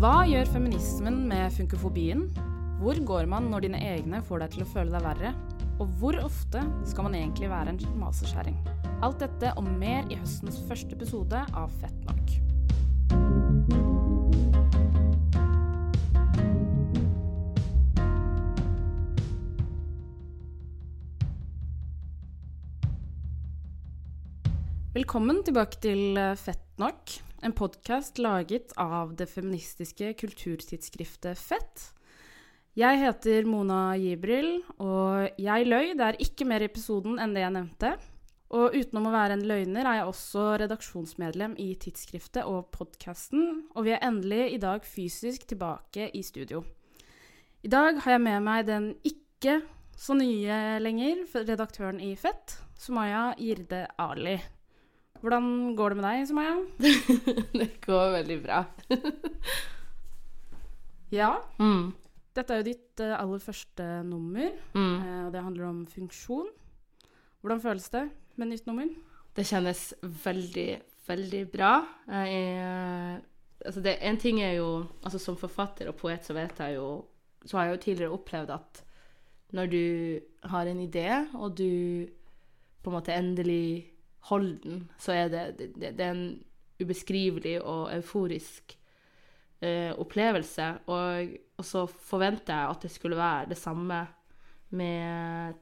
Hva gjør feminismen med funkofobien? Hvor går man når dine egne får deg til å føle deg verre? Og hvor ofte skal man egentlig være en maseskjæring? Alt dette og mer i høstens første episode av Fett nok. Velkommen tilbake til Fett nok, en podkast laget av det feministiske kulturtidsskriftet Fett. Jeg heter Mona Jibril, og jeg løy. Det er ikke mer i episoden enn det jeg nevnte. Og utenom å være en løgner er jeg også redaksjonsmedlem i tidsskriftet og podkasten, og vi er endelig i dag fysisk tilbake i studio. I dag har jeg med meg den ikke så nye lenger, redaktøren i Fett, Sumaya Girde Ali. Hvordan går det med deg, Sumaya? det går veldig bra. Ja, Mm. dette er jo ditt eh, aller første nummer, Mm. eh, og det handler om funksjon. Hvordan føles det med nytt nummer? Det kjennes veldig, veldig bra. Jeg er, altså det, en ting er jo altså Som forfatter og poet så vet jeg jo Så har jeg jo tidligere opplevd at når du har en idé, og du på en måte endelig holder den, så er det, det, det er en ubeskrivelig og euforisk eh, opplevelse. Og, og så forventer jeg at det skulle være det samme med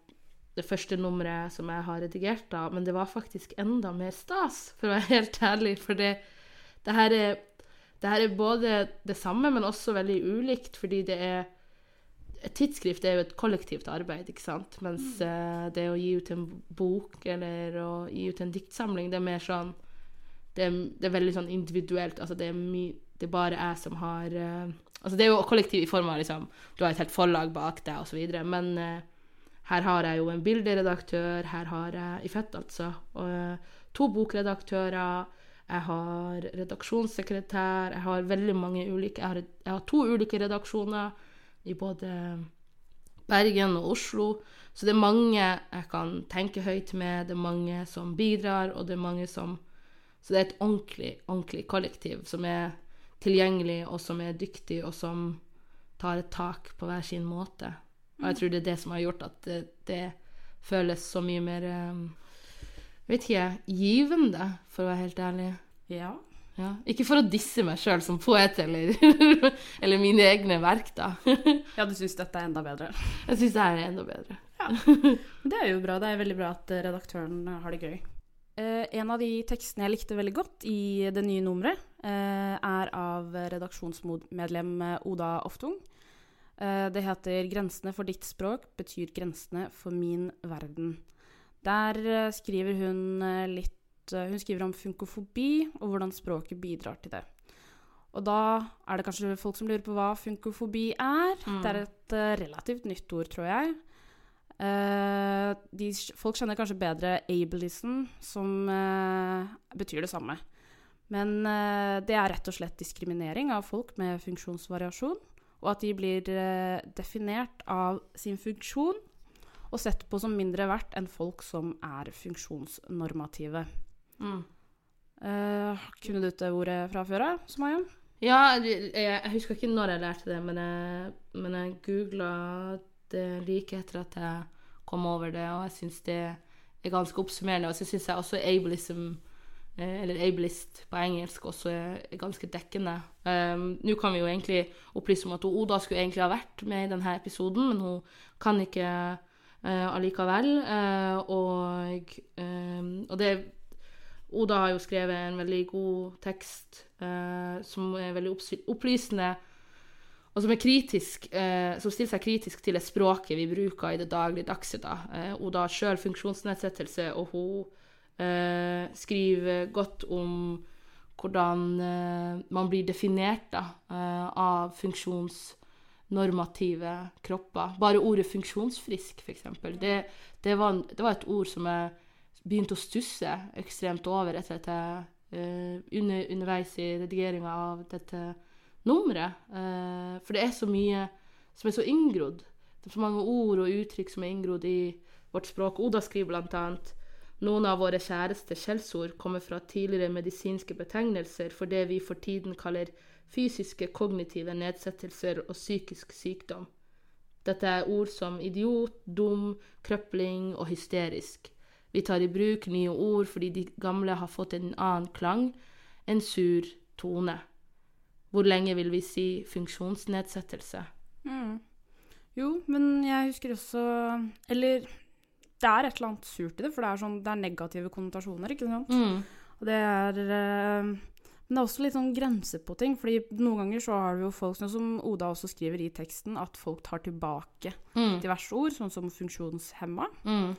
det første nummeret som jeg har redigert, da, men det var faktisk enda mer stas, for å være helt ærlig. For det, det, her, er, det her er både det samme, men også veldig ulikt, fordi det er Et tidsskrift er jo et kollektivt arbeid, ikke sant? Mens eh, det å gi ut en bok eller å gi ut en diktsamling, det er mer sånn Det er, det er veldig sånn individuelt. Altså, det er my, Det er bare jeg som har uh, Altså, det er jo kollektiv i form av liksom Du har et helt forlag bak deg, osv. men uh, her har jeg jo en bilderedaktør, her har jeg i Fett, altså, og uh, to bokredaktører, jeg har redaksjonssekretær, jeg har veldig mange ulike Jeg har, jeg har to ulike redaksjoner i både Bergen og Oslo, så det er mange jeg kan tenke høyt med, det er mange som bidrar, og det er mange som Så det er et ordentlig, ordentlig kollektiv som er tilgjengelig, og som er dyktig, og som tar et tak på hver sin måte. Og jeg tror det er det som har gjort at det, det føles så mye mer eh, Jeg vet ikke givende, for å være helt ærlig. Ja. Ja. Ikke for å disse meg sjøl som poet eller, eller mine egne verk, da. ja, du syns dette er enda bedre? Jeg syns det er enda bedre. Men det er jo bra. Det er veldig bra at redaktøren har det gøy. Eh, en av de tekstene jeg likte veldig godt i det nye nummeret, eh, er av redaksjonsmedlem eh, Oda Oftung. Eh, det heter 'Grensene for ditt språk betyr grensene for min verden'. Der skriver hun litt Hun skriver om funkofobi og hvordan språket bidrar til det. Og da er det kanskje folk som lurer på hva funkofobi er. Mm. Det er et uh, relativt nytt ord, tror jeg. Uh, de, folk kjenner kanskje bedre ableism, som uh, betyr det samme. Men eh, det er rett og slett diskriminering av folk med funksjonsvariasjon, og at de blir eh, definert av sin funksjon og sett på som mindre verdt enn folk som er funksjonsnormative. Mm. Eh, kunne du det ordet fra før av, Sumaya? Ja, jeg, jeg husker ikke når jeg lærte det, men jeg, men jeg googla det like etter at jeg kom over det, og jeg syns det er ganske oppsummerende. Og så syns jeg også ableism, eh, eller ableist på engelsk, også er, er ganske dekkende. Um, Nå kan vi jo egentlig opplyse om at Oda skulle egentlig ha vært med i denne episoden, men hun kan ikke uh, allikevel. Uh, og, um, og det Oda har jo skrevet en veldig god tekst eh, som er veldig opplysende, og som er kritisk, eh, som stiller seg kritisk til det språket vi bruker i det dagligdagse. Da. Eh, Oda har sjøl funksjonsnedsettelse, og hun eh, skriver godt om hvordan eh, man blir definert da, eh, av funksjonsnormative kropper. Bare ordet 'funksjonsfrisk', f.eks. Det, det, var, det var et ord som jeg begynte å stusse ekstremt over etter dette eh, under, underveis i redigeringa av dette nummeret. Uh, for det er så mye som er så inngrodd. Det er så mange ord og uttrykk som er inngrodd i vårt språk. Oda skriver annet noen av våre kjæreste skjellsord kommer fra tidligere medisinske betegnelser for det vi for tiden kaller fysiske, kognitive nedsettelser og psykisk sykdom. Dette er ord som idiot, dum, krøpling og hysterisk. Vi tar i bruk nye ord fordi de gamle har fått en annen klang, en sur tone. Hvor lenge vil vi si funksjonsnedsettelse? Mm. Jo, men jeg husker også Eller det er et eller annet surt i det, for det er, sånn, det er negative konnotasjoner, ikke sant? Mm. Og det er eh, Men det er også litt sånn grenser på ting, fordi noen ganger så har du jo folk, sånn som Oda også skriver i teksten, at folk tar tilbake Mm. diverse ord, sånn som funksjonshemma. Mm.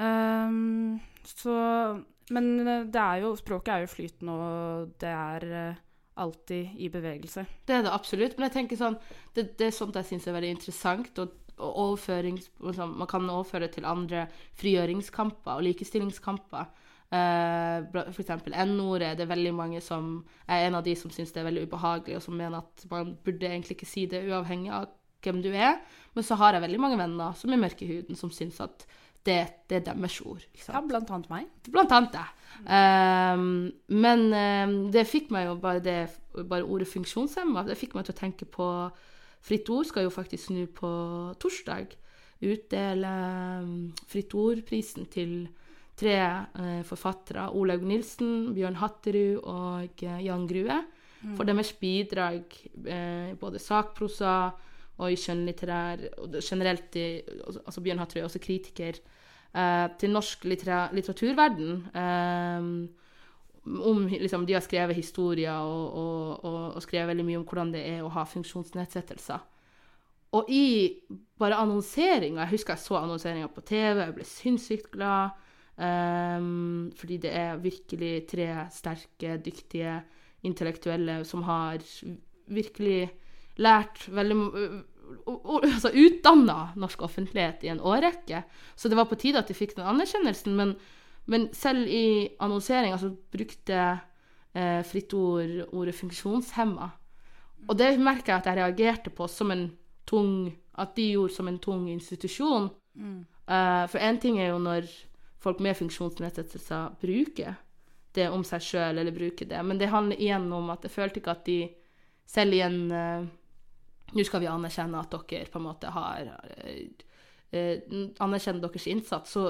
Ehm, så Men eh, det er jo Språket er jo flytende, og det er eh, alltid i bevegelse. Det er det absolutt. Men jeg tenker sånn, det, det er sånt jeg syns er veldig interessant. Og, liksom, man kan overføre til andre frigjøringskamper og likestillingskamper. Uh, F.eks. for eksempel N-ordet. Det er veldig mange som er en av de som syns det er veldig ubehagelig, og som mener at man burde egentlig ikke si det uavhengig av hvem du er. Men så har jeg veldig mange venner som er mørke i huden, som syns at det, det er deres ord. Ja, blant annet meg. Blant annet det. Um, men um, det fikk meg jo bare det bare ordet funksjonshemma. Det fikk meg til å tenke på Fritt Ord skal jo faktisk nå på torsdag utdele um, Fritt Ord-prisen til tre uh, forfattere. Olaug Nilsen, Bjørn Hatterud og eh, Jan Grue. For deres bidrag, uh, både sakprosa og i skjønnlitterær og Generelt i, altså Bjørn Hatterud er også kritiker eh, til norsk littera litteraturverden. eh, om, liksom, de har skrevet historier og, og, og, og skrevet veldig mye om hvordan det er å ha funksjonsnedsettelser. Og i bare annonseringa Jeg husker jeg så annonseringa på TV, jeg ble sinnssykt glad. eh, fordi det er virkelig tre sterke, dyktige intellektuelle som har virkelig lært veldig altså utdanna norsk offentlighet i en årrekke. Så det var på tide at de fikk den anerkjennelsen. Men, men selv i annonseringa så brukte eh, Fritt Ord ordet 'funksjonshemma'. Og det merker jeg at jeg reagerte på som en tung At de gjorde som en tung institusjon. Eh, for én ting er jo når folk med funksjonsnedsettelser bruker det om seg sjøl, eller bruker det, men det handler igjen om at jeg følte ikke at de selv i en eh, Nå skal vi anerkjenne at dere på en måte har eh, eh, Anerkjenne deres innsats, så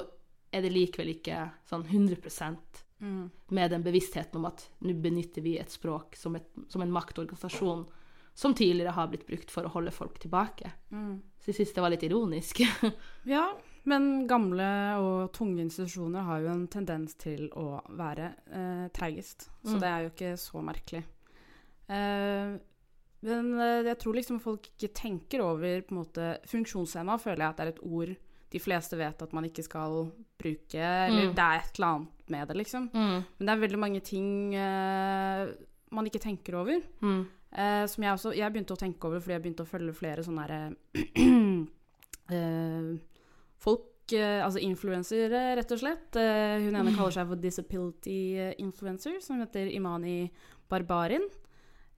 er det likevel ikke sånn 100% med den bevisstheten om at nå benytter vi et språk som, et, som en maktorganisasjon som tidligere har blitt brukt for å holde folk tilbake. Så jeg syns det var litt ironisk. Ja, men gamle og tunge institusjoner har jo en tendens til å være eh, treigest. Så Mm. det er jo ikke så merkelig. Eh, men eh, jeg tror liksom folk ikke tenker over på en måte Funksjonshemma føler jeg at det er et ord de fleste vet at man ikke skal bruke. Eller Mm. det er et eller annet med det, liksom. Mm. Men det er veldig mange ting uh, man ikke tenker over. Mm. Uh, som jeg også Jeg begynte å tenke over fordi jeg begynte å følge flere sånne her, uh, Folk Altså influensere, rett og slett. Hun ene kaller seg for disability influencer, som heter Imani Barbarin.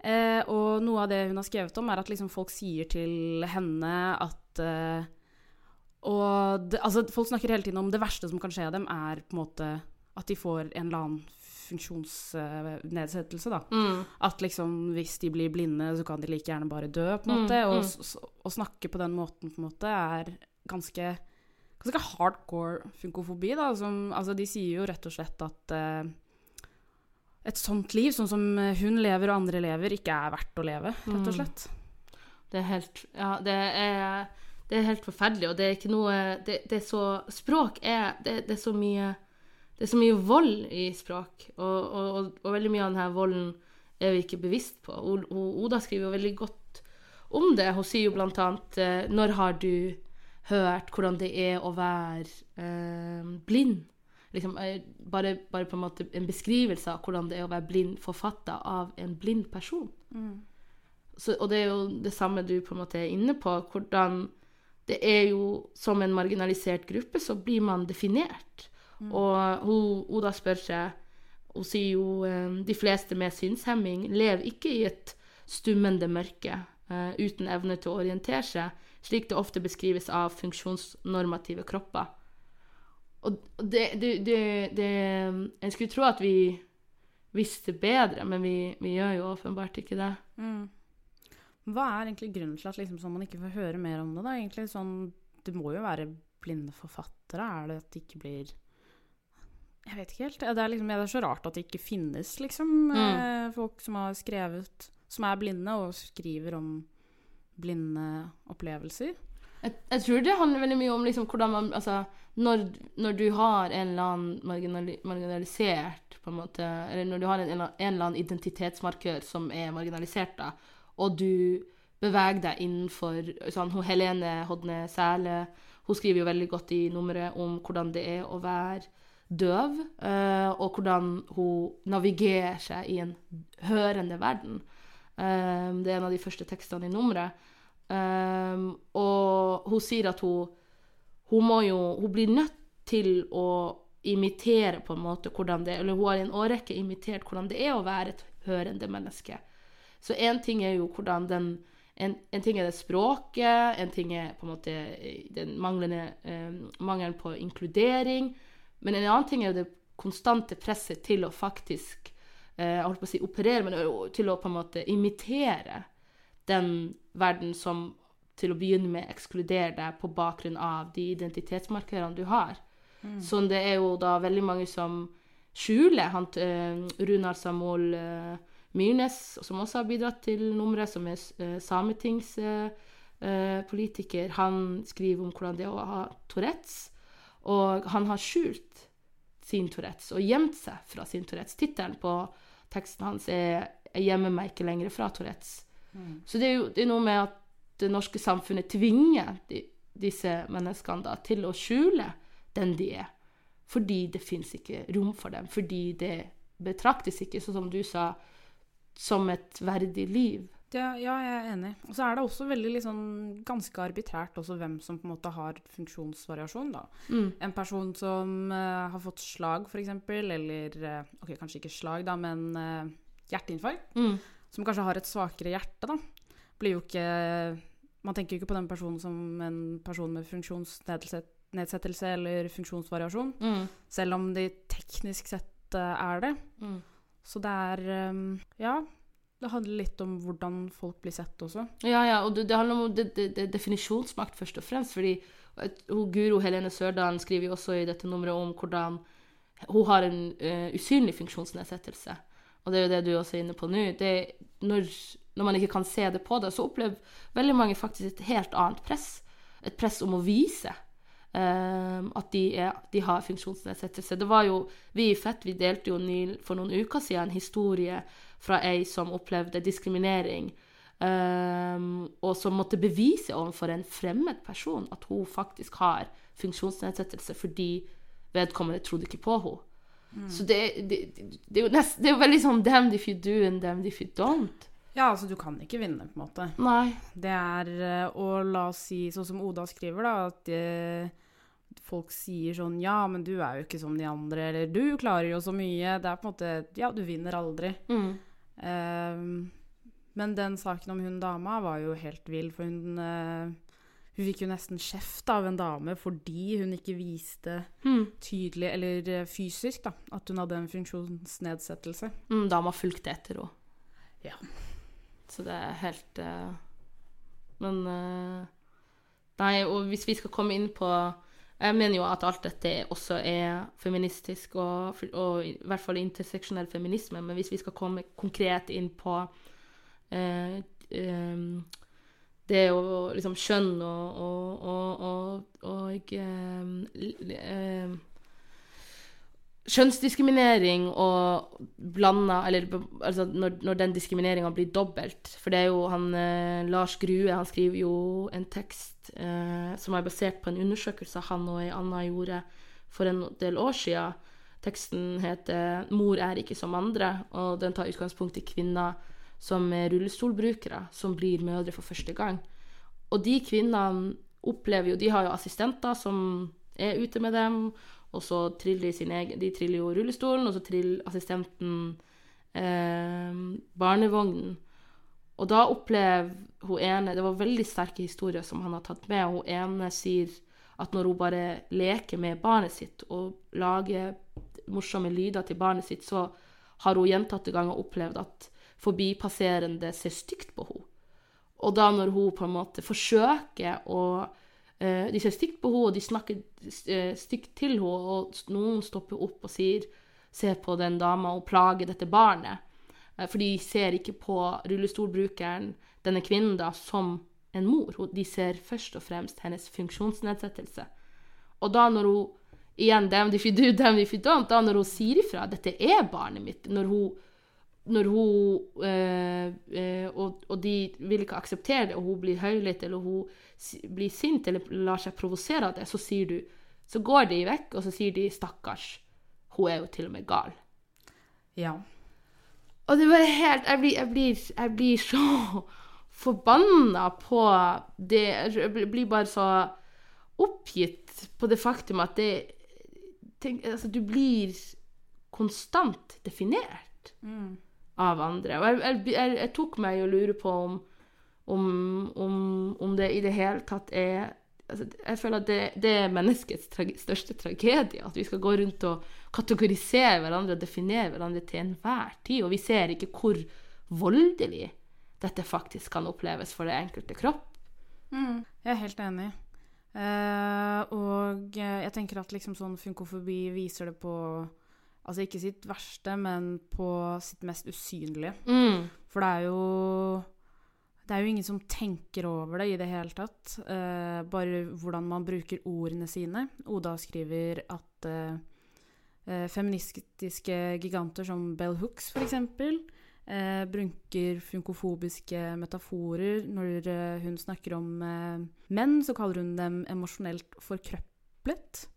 Eh, og noe av det hun har skrevet om, er at liksom folk sier til henne at eh, og det, altså, folk snakker hele tiden om det verste som kan skje dem, er på en måte at de får en eller annen funksjonsnedsettelse, da. Mm. At liksom hvis de blir blinde, så kan de like gjerne bare dø, på en Mm, måte. Mm. Og å snakke på den måten, på en måte, er ganske Ganske hardcore funkofobi, da. Som, altså, de sier jo rett og slett at eh, et sånt liv, sånn som hun lever og andre lever, ikke er verdt å leve, rett og Mm. slett. Det er helt Ja, det er, det er helt forferdelig, og det er ikke noe Det, det er så Språk er det, det er så mye Det er så mye vold i språk, og, og, og, og veldig mye av denne volden er vi ikke bevisst på. Oda skriver jo veldig godt om det. Hun sier jo blant annet eh, Når har du hørt hvordan det er å være eh, blind? Liksom, eh, bare, bare på en måte en beskrivelse av hvordan det er å være blind, forfatta av en blind person. Så, og det er jo det samme du på en måte er inne på. Hvordan det er jo som en marginalisert gruppe, så blir man definert. Og hun, Oda spør seg Hun sier jo eh, de fleste med synshemming lever ikke i et stummende mørke eh, uten evne til å orientere seg, slik det ofte beskrives av funksjonsnormative kropper. Og det, det, det, det Jeg skulle tro at vi visste bedre, men vi, vi gjør jo åpenbart ikke det. Mm. Hva er egentlig grunnen til at liksom, sånn, man ikke får høre mer om det? da? Egentlig, sånn, det må jo være blinde forfattere. Er det at det ikke blir Jeg vet ikke helt. Det er, liksom, det er så rart at det ikke finnes liksom, mm. folk som har skrevet Som er blinde, og skriver om blinde opplevelser. Jeg, jeg tror det handler veldig mye om liksom, hvordan man Altså, når, når du har en eller annen marginali marginalisert på en måte, Eller når du har en, en eller annen identitetsmarkør som er marginalisert, da, og du beveger deg innenfor sånn, Helene Hodne Sæle hun skriver jo veldig godt i nummeret om hvordan det er å være døv, eh, og hvordan hun navigerer seg i en hørende verden. Eh, det er en av de første tekstene i nummeret. Eh, og hun sier at hun, hun må jo Hun blir nødt til å imitere på en måte hvordan det Eller hun har i en årrekke imitert hvordan det er å være et hørende menneske. Så én ting er jo hvordan den en, en, ting er det språket, en ting er på en måte den manglende um, mangelen på inkludering. Men en annen ting er det konstante presset til å faktisk uh, jeg holdt på å si operere, men til å på en måte imitere den verden som til å begynne med ekskluderer deg på bakgrunn av de identitetsmarkørene du har. Mm. Så det er jo da veldig mange som skjuler han, uh, Runar Samol uh, Myrnes, som også har bidratt til nummeret, som er uh, sametingspolitiker, uh, han skriver om hvordan det er å ha Tourettes. Og han har skjult sin Tourettes og gjemt seg fra sin Tourettes. Tittelen på teksten hans er 'Jeg gjemmer meg ikke lenger fra Tourettes'. Mm. Så det er jo det er noe med at det norske samfunnet tvinger de, disse menneskene da, til å skjule den de er. Fordi det fins ikke rom for dem. Fordi det betraktes ikke, sånn som du sa, som et verdig liv. Ja, ja, jeg er enig. Og så er det også veldig liksom, ganske arbitrært også hvem som på en måte har funksjonsvariasjon. da. Mm. En person som uh, har fått slag, f.eks., eller uh, ok, kanskje ikke slag, da, men uh, hjerteinfarkt, mm. Som kanskje har et svakere hjerte, da, blir jo ikke Man tenker jo ikke på den personen som en person med funksjonsnedsettelse eller funksjonsvariasjon, mm. selv om de teknisk sett er det. Mm. Så det er um, Ja. Det handler litt om hvordan folk blir sett også. Ja, ja, og det, det handler om det, det, definisjonsmakt, først og fremst. fordi Guro Helene Sørdalen skriver jo også i dette nummeret om hvordan hun har en uh, usynlig funksjonsnedsettelse. Og det er jo det du også er inne på nå. Når, når, man ikke kan se det på det, så opplever veldig mange faktisk et helt annet press. Et press om å vise Um, at de, er, de, har funksjonsnedsettelse. Det var jo, Vi i Fett vi delte jo ny, for noen uker siden en historie fra ei som opplevde diskriminering, um, og som måtte bevise overfor en fremmed person at hun faktisk har funksjonsnedsettelse fordi vedkommende trodde ikke på henne. Mm. Så det, det, det, er jo nest, det er jo veldig sånn damned if you do and damned if you don't. Ja, altså du kan ikke vinne, på en måte. Nei. Det er å Og la oss si, sånn som Oda skriver, da, at det, folk sier sånn Ja, men du er jo ikke som de andre, eller du klarer jo så mye. Det er på en måte Ja, du vinner aldri. Mm. Um, men den saken om hun dama var jo helt vill, for hun uh, Hun fikk jo nesten kjeft av en dame fordi hun ikke viste mm. tydelig, eller uh, fysisk, da, at hun hadde en funksjonsnedsettelse. Mm, dama fulgte etter henne. Ja. Så det er helt uh, Men Nei, og hvis vi skal komme inn på jeg mener jo at alt dette også er feministisk, og, og i hvert fall interseksjonell feminisme. Men hvis vi skal komme konkret inn på uh, eh, det å liksom skjønn og, og, og, og eh, eh Kjønnsdiskriminering og blanda Eller altså når, når den diskrimineringa blir dobbelt. For det er jo han eh, Lars Grue, han skriver jo en tekst eh, som er basert på en undersøkelse han og ei anna gjorde for en del år sia. Teksten heter 'Mor er ikke som andre', og den tar utgangspunkt i kvinner som er rullestolbrukere, som blir mødre for første gang. Og de kvinnene opplever jo De har jo assistenter som er ute med dem, og så triller de sin egen De triller jo rullestolen, og så triller assistenten eh, barnevognen. Og da opplever hun ene Det var veldig sterke historier som han har tatt med. Hun ene sier at når hun bare leker med barnet sitt og lager morsomme lyder til barnet sitt, så har hun gjentatte ganger opplevd at forbipasserende ser stygt på henne. Og da når hun på en måte forsøker å eh, De ser stygt på henne, og de snakker eh, stygt til henne, og noen stopper opp og sier Se på den dama og plager dette barnet. Eh, for de ser ikke på rullestolbrukeren, denne kvinnen, da, som en mor. De ser først og fremst hennes funksjonsnedsettelse. Og da når hun igjen, if you do, if you don't, da når hun sier ifra 'dette er barnet mitt', når hun når hun øh, øh, og, og, de vil ikke akseptere det, og hun blir høylytt, eller hun blir sint eller lar seg provosere av det, så sier du Så går de vekk, og så sier de 'stakkars'. Hun er jo til og med gal. Ja. Og det er bare helt Jeg blir, jeg blir, jeg blir så forbanna på det Jeg blir bare så oppgitt på det faktum at det tenk, altså, Du blir konstant definert. Mm av andre. Og jeg, jeg, jeg tok meg i å lure på om, om, om, om, det i det hele tatt er altså, Jeg føler at det, det er menneskets trage, største tragedie. At vi skal gå rundt og kategorisere hverandre og definere hverandre til enhver tid. Og vi ser ikke hvor voldelig dette faktisk kan oppleves for det enkelte kropp. Mm, jeg er helt enig. Uh, og jeg tenker at liksom sånn funkofobi viser det på Altså ikke sitt verste, men på sitt mest usynlige. Mm. For det er jo Det er jo ingen som tenker over det i det hele tatt. Uh, bare hvordan man bruker ordene sine. Oda skriver at uh, feministiske giganter som Bell Hooks, f.eks., uh, bruker funkofobiske metaforer. Når hun snakker om menn, så kaller hun dem emosjonelt forkrøplet.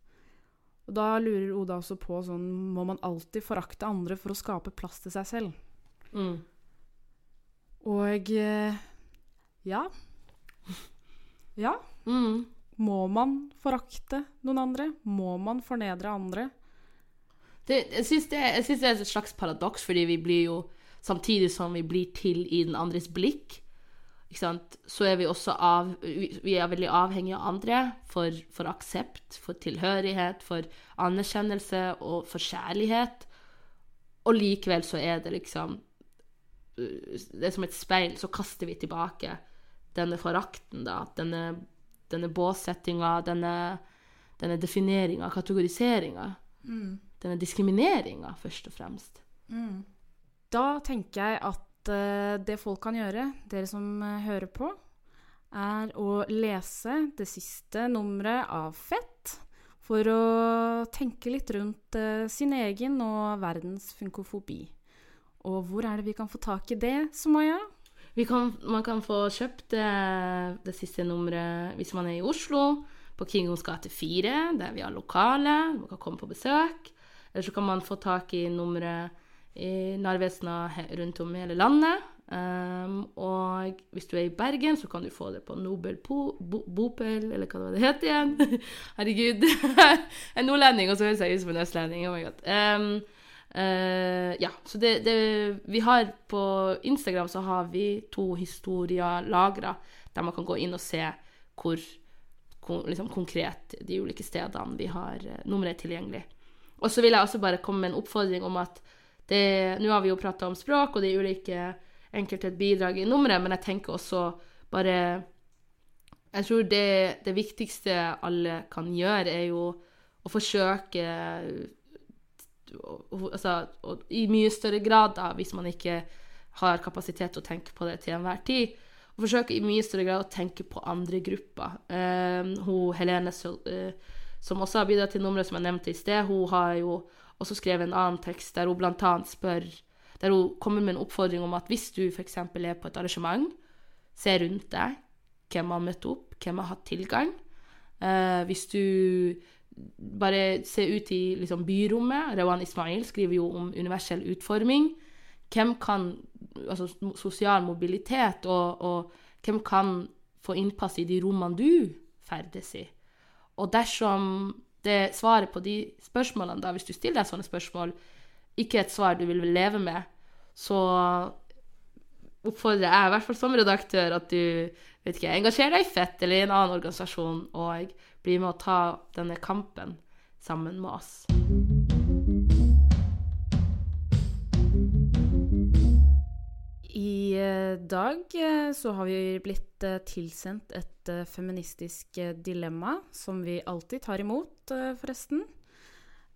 Og da lurer Oda også på sånn Må man alltid forakte andre for å skape plass til seg selv? Mm. Og eh, ja. Ja. Mm. Må man forakte noen andre? Må man fornedre andre? Det, jeg syns det, det, er et slags paradoks, fordi vi blir jo Samtidig som vi blir til i den andres blikk, så er vi også av, vi er veldig avhengige av andre for, for, aksept, for tilhørighet, for anerkjennelse og for kjærlighet. Og likevel så er det liksom Det er som et speil, så kaster vi tilbake denne forakten, da. Denne, denne båssettinga, denne, denne defineringa, kategoriseringa. Mm. Denne diskrimineringa, først og fremst. Mm. Da tenker jeg at uh, det folk kan gjøre, dere som uh, hører på, er å lese det siste nummeret av Fett for å tenke litt rundt uh, sin egen og verdens funkofobi. Og hvor er det vi kan få tak i det, Sumaya? Kan, man kan få kjøpt det, det, siste nummeret hvis man er i Oslo, på Kingos gate 4, der vi har lokale. Man kan komme på besøk. Eller så kan man få tak i nummeret i Narvesen rundt om i hele landet. Um, og hvis du er i Bergen, så kan du få det på Nobel po, bo, Bopel, eller hva det heter igjen. Herregud. en nordlending, og så høres jeg ut som en østlending. Oh my god. Um, uh, ja, så det, det, Vi har på Instagram så har vi to historier lagra der man kan gå inn og se hvor kon, liksom, konkret de ulike stedene vi har uh, nummeret tilgjengelig. Og så vil jeg også bare komme med en oppfordring om at nå har vi jo prata om språk og de ulike enkelte bidrag i nummeret, men jeg tenker også bare Jeg tror det, det viktigste alle kan gjøre, er jo å forsøke altså, I mye større grad, da, hvis man ikke har kapasitet til å tenke på det til enhver tid. Og forsøke i mye større grad å tenke på andre grupper. Um, hun Helene, uh, som også har bidratt til nummeret som jeg nevnte i sted, hun har jo og så skrev en annen tekst der hun bl.a. spør Der hun kommer med en oppfordring om at hvis du f.eks. er på et arrangement, se rundt deg hvem har møtt opp, hvem har hatt tilgang. Uh, hvis du bare ser ut i liksom, byrommet Rewan Ismail skriver jo om universell utforming. Hvem kan Altså sosial mobilitet, og, og hvem kan få innpass i de rommene du ferdes i? Og dersom det svaret på de spørsmålene, da, hvis du stiller deg sånne spørsmål, ikke et svar du vil leve med, så oppfordrer jeg, i hvert fall som redaktør, at du vet ikke, engasjerer deg i Fett eller i en annen organisasjon og blir med å ta denne kampen sammen med oss. Dag eh, så har vi blitt eh, tilsendt et eh, feministisk eh, dilemma, som vi alltid tar imot, eh, forresten.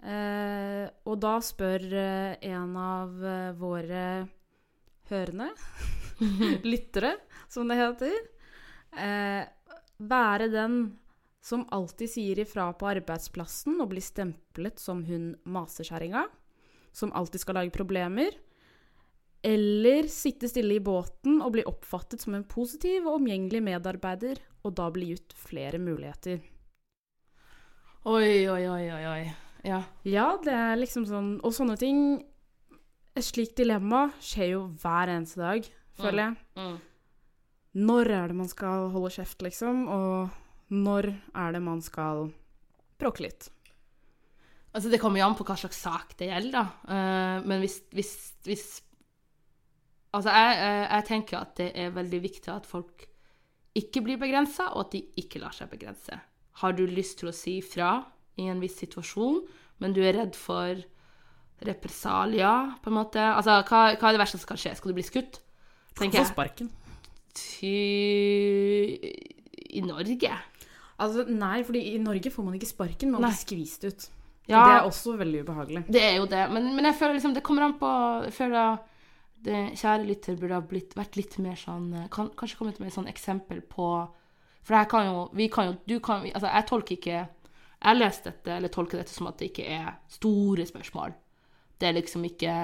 Eh, og da spør eh, en av eh, våre hørende, lyttere, som det heter, eh, være den som alltid sier ifra på arbeidsplassen og blir stemplet som hun masekjerringa, som alltid skal lage problemer, eller sitte stille i båten og bli oppfattet som en positiv og omgjengelig medarbeider, og da bli gitt flere muligheter. Oi, oi, oi, oi, oi. Ja. Ja, det er liksom sånn Og sånne ting Et slikt dilemma skjer jo hver eneste dag, føler jeg. Mm. Når er det man skal holde kjeft, liksom? Og når er det man skal bråke litt? Altså, det kommer jo an på hva slags sak det gjelder, da. Uh, men hvis, hvis, hvis Altså, jeg, jeg, jeg tenker at det er veldig viktig at folk ikke blir begrensa, og at de ikke lar seg begrense. Har du lyst til å si fra i en viss situasjon, men du er redd for represalier, på en måte Altså, hva, hva er det verste som kan skje? Skal du bli skutt? Tenker jeg. sparken. Ty... I Norge? Altså, nei, fordi i Norge får man ikke sparken, man blir skvist ut. Ja. Det er også veldig ubehagelig. Det er jo det, men, men jeg føler liksom det kommer an på Jeg føler det kjære lytter burde ha blitt, vært litt mer sånn eh, kan, Kanskje kommet med et sånn eksempel på For her kan jo Vi kan jo Du kan Altså, jeg tolker ikke Jeg leser dette, eller tolker dette som at det ikke er store spørsmål. Det er liksom ikke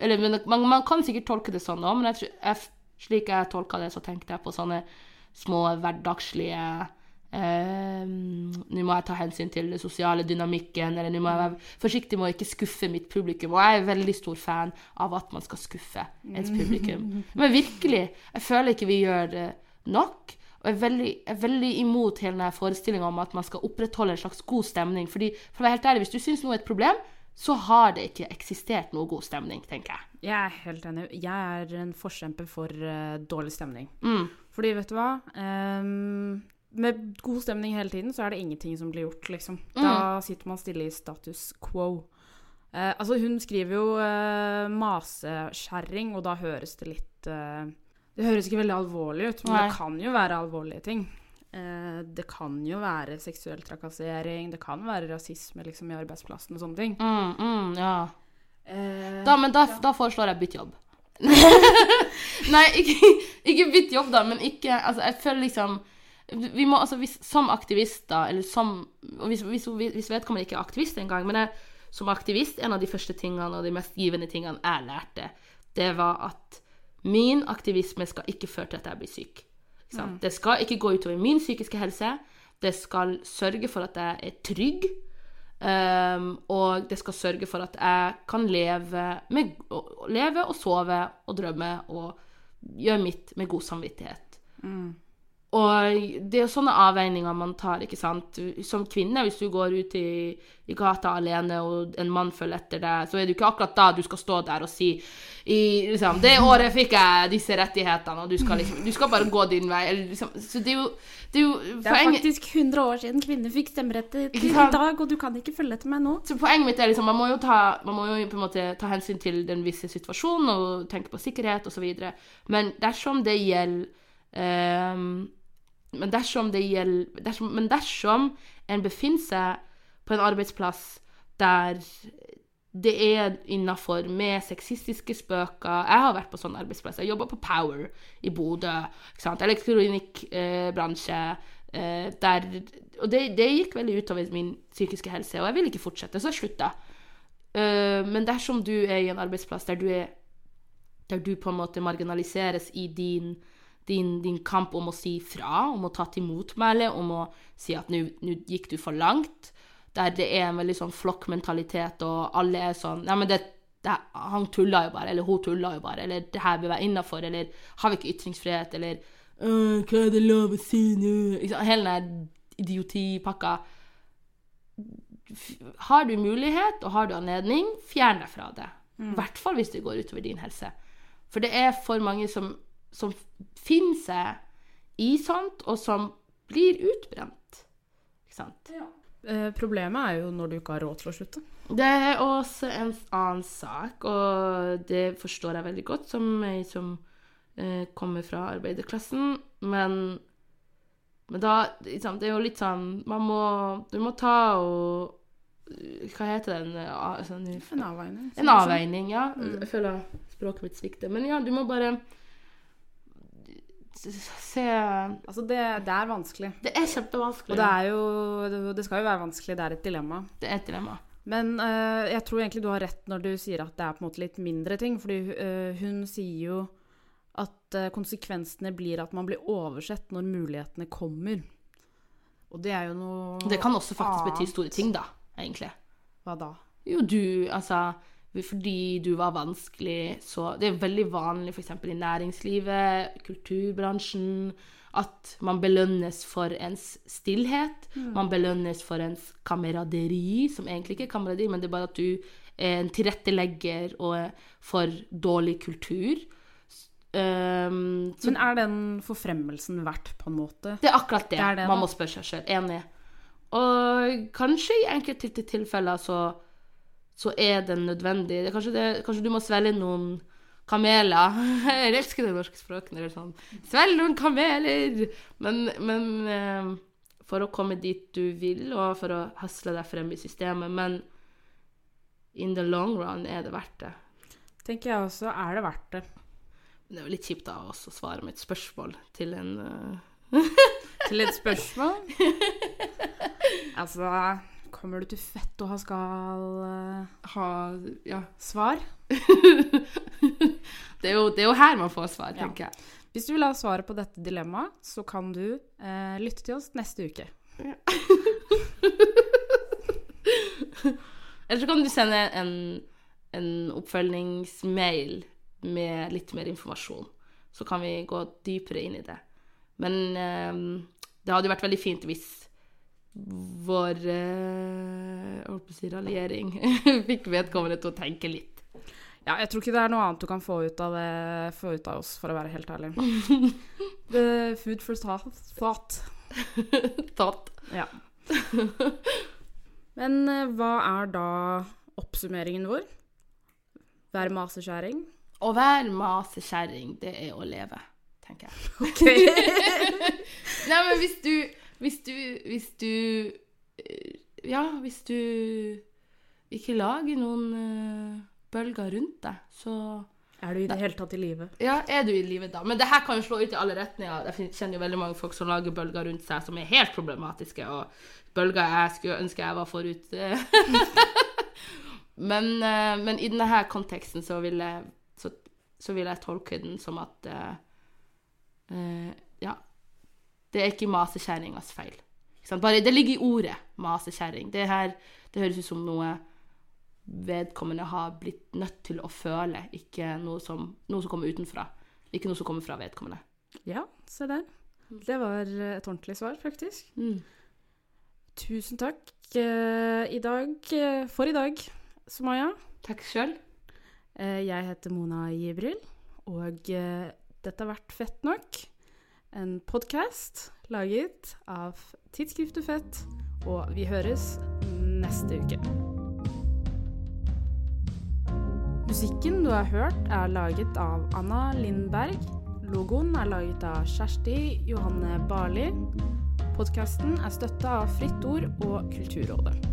Eller man, man kan sikkert tolke det sånn òg, men jeg, jeg, slik jeg tolka det, så tenkte jeg på sånne små hverdagslige eh, Nå må jeg ta hensyn til den sosiale dynamikken, eller nå må jeg være forsiktig med å ikke skuffe mitt publikum. Og jeg er veldig stor fan av at man skal skuffe ens publikum. Men virkelig, jeg føler ikke vi gjør det nok. Og jeg er veldig, jeg er veldig imot hele denne forestillinga om at man skal opprettholde en slags god stemning. Fordi, for å være helt ærlig, hvis du syns noe er et problem, så har det ikke eksistert noe god stemning, tenker jeg. Jeg er helt enig. Jeg er en forkjemper for uh, dårlig stemning. Mm. Fordi, vet du hva? Ehm, med god stemning hele tiden, så er det ingenting som blir gjort, liksom. Da sitter man stille i status quo. Eh, altså, hun skriver jo eh, masekjerring, og da høres det litt eh, Det høres ikke veldig alvorlig ut, men Nei. det kan jo være alvorlige ting. Eh, det kan jo være seksuell trakassering, det kan være rasisme liksom, i arbeidsplassen og sånne ting. Mm, mm, ja. Eh, Da, men da, da foreslår jeg bytt jobb. Nei, ikke, ikke bytt jobb, da, men ikke Altså, jeg føler liksom Vi må altså hvis, Som aktivister, eller som hvis, hvis, hvis vedkommende ikke er aktivist engang, men jeg, som aktivist, en av de første tingene og de mest givende tingene jeg lærte, det var at min aktivisme skal ikke føre til at jeg blir syk. Sant? Det skal ikke gå utover min psykiske helse. Det skal sørge for at jeg er trygg. Um, og det skal sørge for at jeg kan leve, med, leve og sove og drømme og gjøre mitt med god samvittighet. Og det er jo sånne avveininger man tar, ikke sant. Som kvinne, hvis du går ut i, i gata alene og en mann følger etter deg, så er det jo ikke akkurat da du skal stå der og si i, liksom, Det året fikk jeg disse rettighetene, og du skal liksom Du skal bare gå din vei. Eller, liksom, så det er jo, det er jo Det er faktisk 100 år siden kvinner fikk stemmerett til i dag, og du kan ikke følge etter meg nå. Så poenget mitt er liksom, man må jo ta, man må jo på en måte ta hensyn til den visse situasjonen og tenke på sikkerhet osv. Men dersom det gjelder ehm, men dersom gjelder dersom, Men dersom en befinner seg på en arbeidsplass der det er innafor med sexistiske spøker Jeg har vært på sånn arbeidsplass. Jeg jobba på Power i Bodø. Elektronikkbransje. Eh, der, og det, det gikk veldig utover min psykiske helse, og jeg ville ikke fortsette, så jeg slutta. Eh, men dersom du er i en arbeidsplass der du, er, der du på en måte marginaliseres i din, din, din kamp om å si fra, om å ta til motmæle, om å si at nå gikk du for langt, der det er en veldig sånn flokkmentalitet, og alle er sånn Ja, men det, det Han tulla jo bare, eller hun tulla jo bare, eller det her bør være innafor, eller har vi ikke ytringsfrihet, eller «Øh, Hva er det lov å si nå? Hele den idiotipakka. Har du mulighet, og har du anledning, fjern deg fra det. I hvert fall hvis det går utover din helse. For det er for mange som, som finner seg i sånt, og som blir utbrent. Ikke sant? Eh, problemet er jo når du ikke har råd til å slutte. Det er også en annen sak, og det forstår jeg veldig godt som ei som eh, kommer fra arbeiderklassen, men, men da liksom, Det er jo litt sånn Man må Du må ta og Hva heter den? ah, Sånn, En avveining. en avveining, ja. Mm. Jeg føler språket mitt svikter. Men ja, du må bare se Altså, det, det er vanskelig. Det er kjempevanskelig. Og det er jo det- skal jo være vanskelig, det er et dilemma. Det er et dilemma. Men uh, jeg tror egentlig du har rett når du sier at det er på en måte litt mindre ting. Fordi uh, hun sier jo at uh, konsekvensene blir at man blir oversett når mulighetene kommer. Og det er jo noe Det kan også faktisk bety store ting, da, egentlig. Hva da? Jo, du, altså Fordi du var vanskelig, så Det er veldig vanlig f.eks. i næringslivet, kulturbransjen, at man belønnes for ens stillhet. Man belønnes for ens kameraderi, som egentlig ikke er kameraderi, men det er bare at du er en tilrettelegger er for dårlig kultur. Um, så Men er den forfremmelsen verdt, på en måte? det er akkurat det, Det er det, man da. må spørre seg sjøl. Enig. Og kanskje i enkelte tilfeller så, så er den nødvendig. Det kanskje, det, kanskje du må svelge noen kameler. Jeg elsker det norske språket. når det er sånn Svelg noen kameler! Men, men eh, for å komme dit du vil, og for å hasle deg frem i systemet. Men in the long run er det verdt det. Tenker jeg også. Er det verdt det? Men det er jo litt kjipt av oss å svare med et spørsmål til en eh, Til et spørsmål? altså Kommer du til fett og ha skal eh, ha Ja. svar? Det er, jo, det er jo her man får svar, Ja. tenker jeg. Hvis du vil ha svaret på dette dilemmaet, så kan du eh, lytte til oss neste uke. Eller så kan du sende en, en oppfølgingsmail med litt mer informasjon. Så kan vi gå dypere inn i det. Men eh, det hadde jo vært veldig fint hvis vår eh, si raljering fikk vedkommende til å tenke litt. Ja, jeg tror ikke det er noe annet du kan få ut av, det, få ut av oss, for å være helt ærlig. The food for thought. thought. Ja. Men eh, hva er da oppsummeringen vår? Vær masekjerring. Å være masekjerring, det er å leve, tenker jeg. Ok. Nei, men hvis du Hvis du Hvis du eh, Ja, hvis du ikke lager noen eh, bølger rundt deg, så Er du i det hele tatt i live? Ja, er du i live da? Men det her kan jo slå ut i alle retninger. Jeg kjenner jo veldig mange folk som lager bølger rundt seg som er helt problematiske, og bølger jeg skulle ønske jeg var forut. men, eh, men i denne her konteksten så vil jeg, så, så vil jeg tolke den som at uh, Ja. Det er ikke masekjerringas feil. Bare, det ligger i ordet masekjerring. Det her det høres ut som noe vedkommende har blitt nødt til å føle, ikke noe som, noe som kommer utenfra. Ikke noe som kommer fra vedkommende. Ja, se der. Det var eh, et ordentlig svar, faktisk. Mm. Tusen takk eh, i dag, eh, for i dag, Sumaya. Takk sjøl. Jeg heter Mona Jibril, og dette har vært Fett nok. En podkast laget av tidsskriftet Fett, og vi høres neste uke. Musikken du har hørt, er laget av Anna Lindberg. Logoen er laget av Kjersti Johanne Barli. Podkasten er støtta av Fritt Ord og Kulturrådet.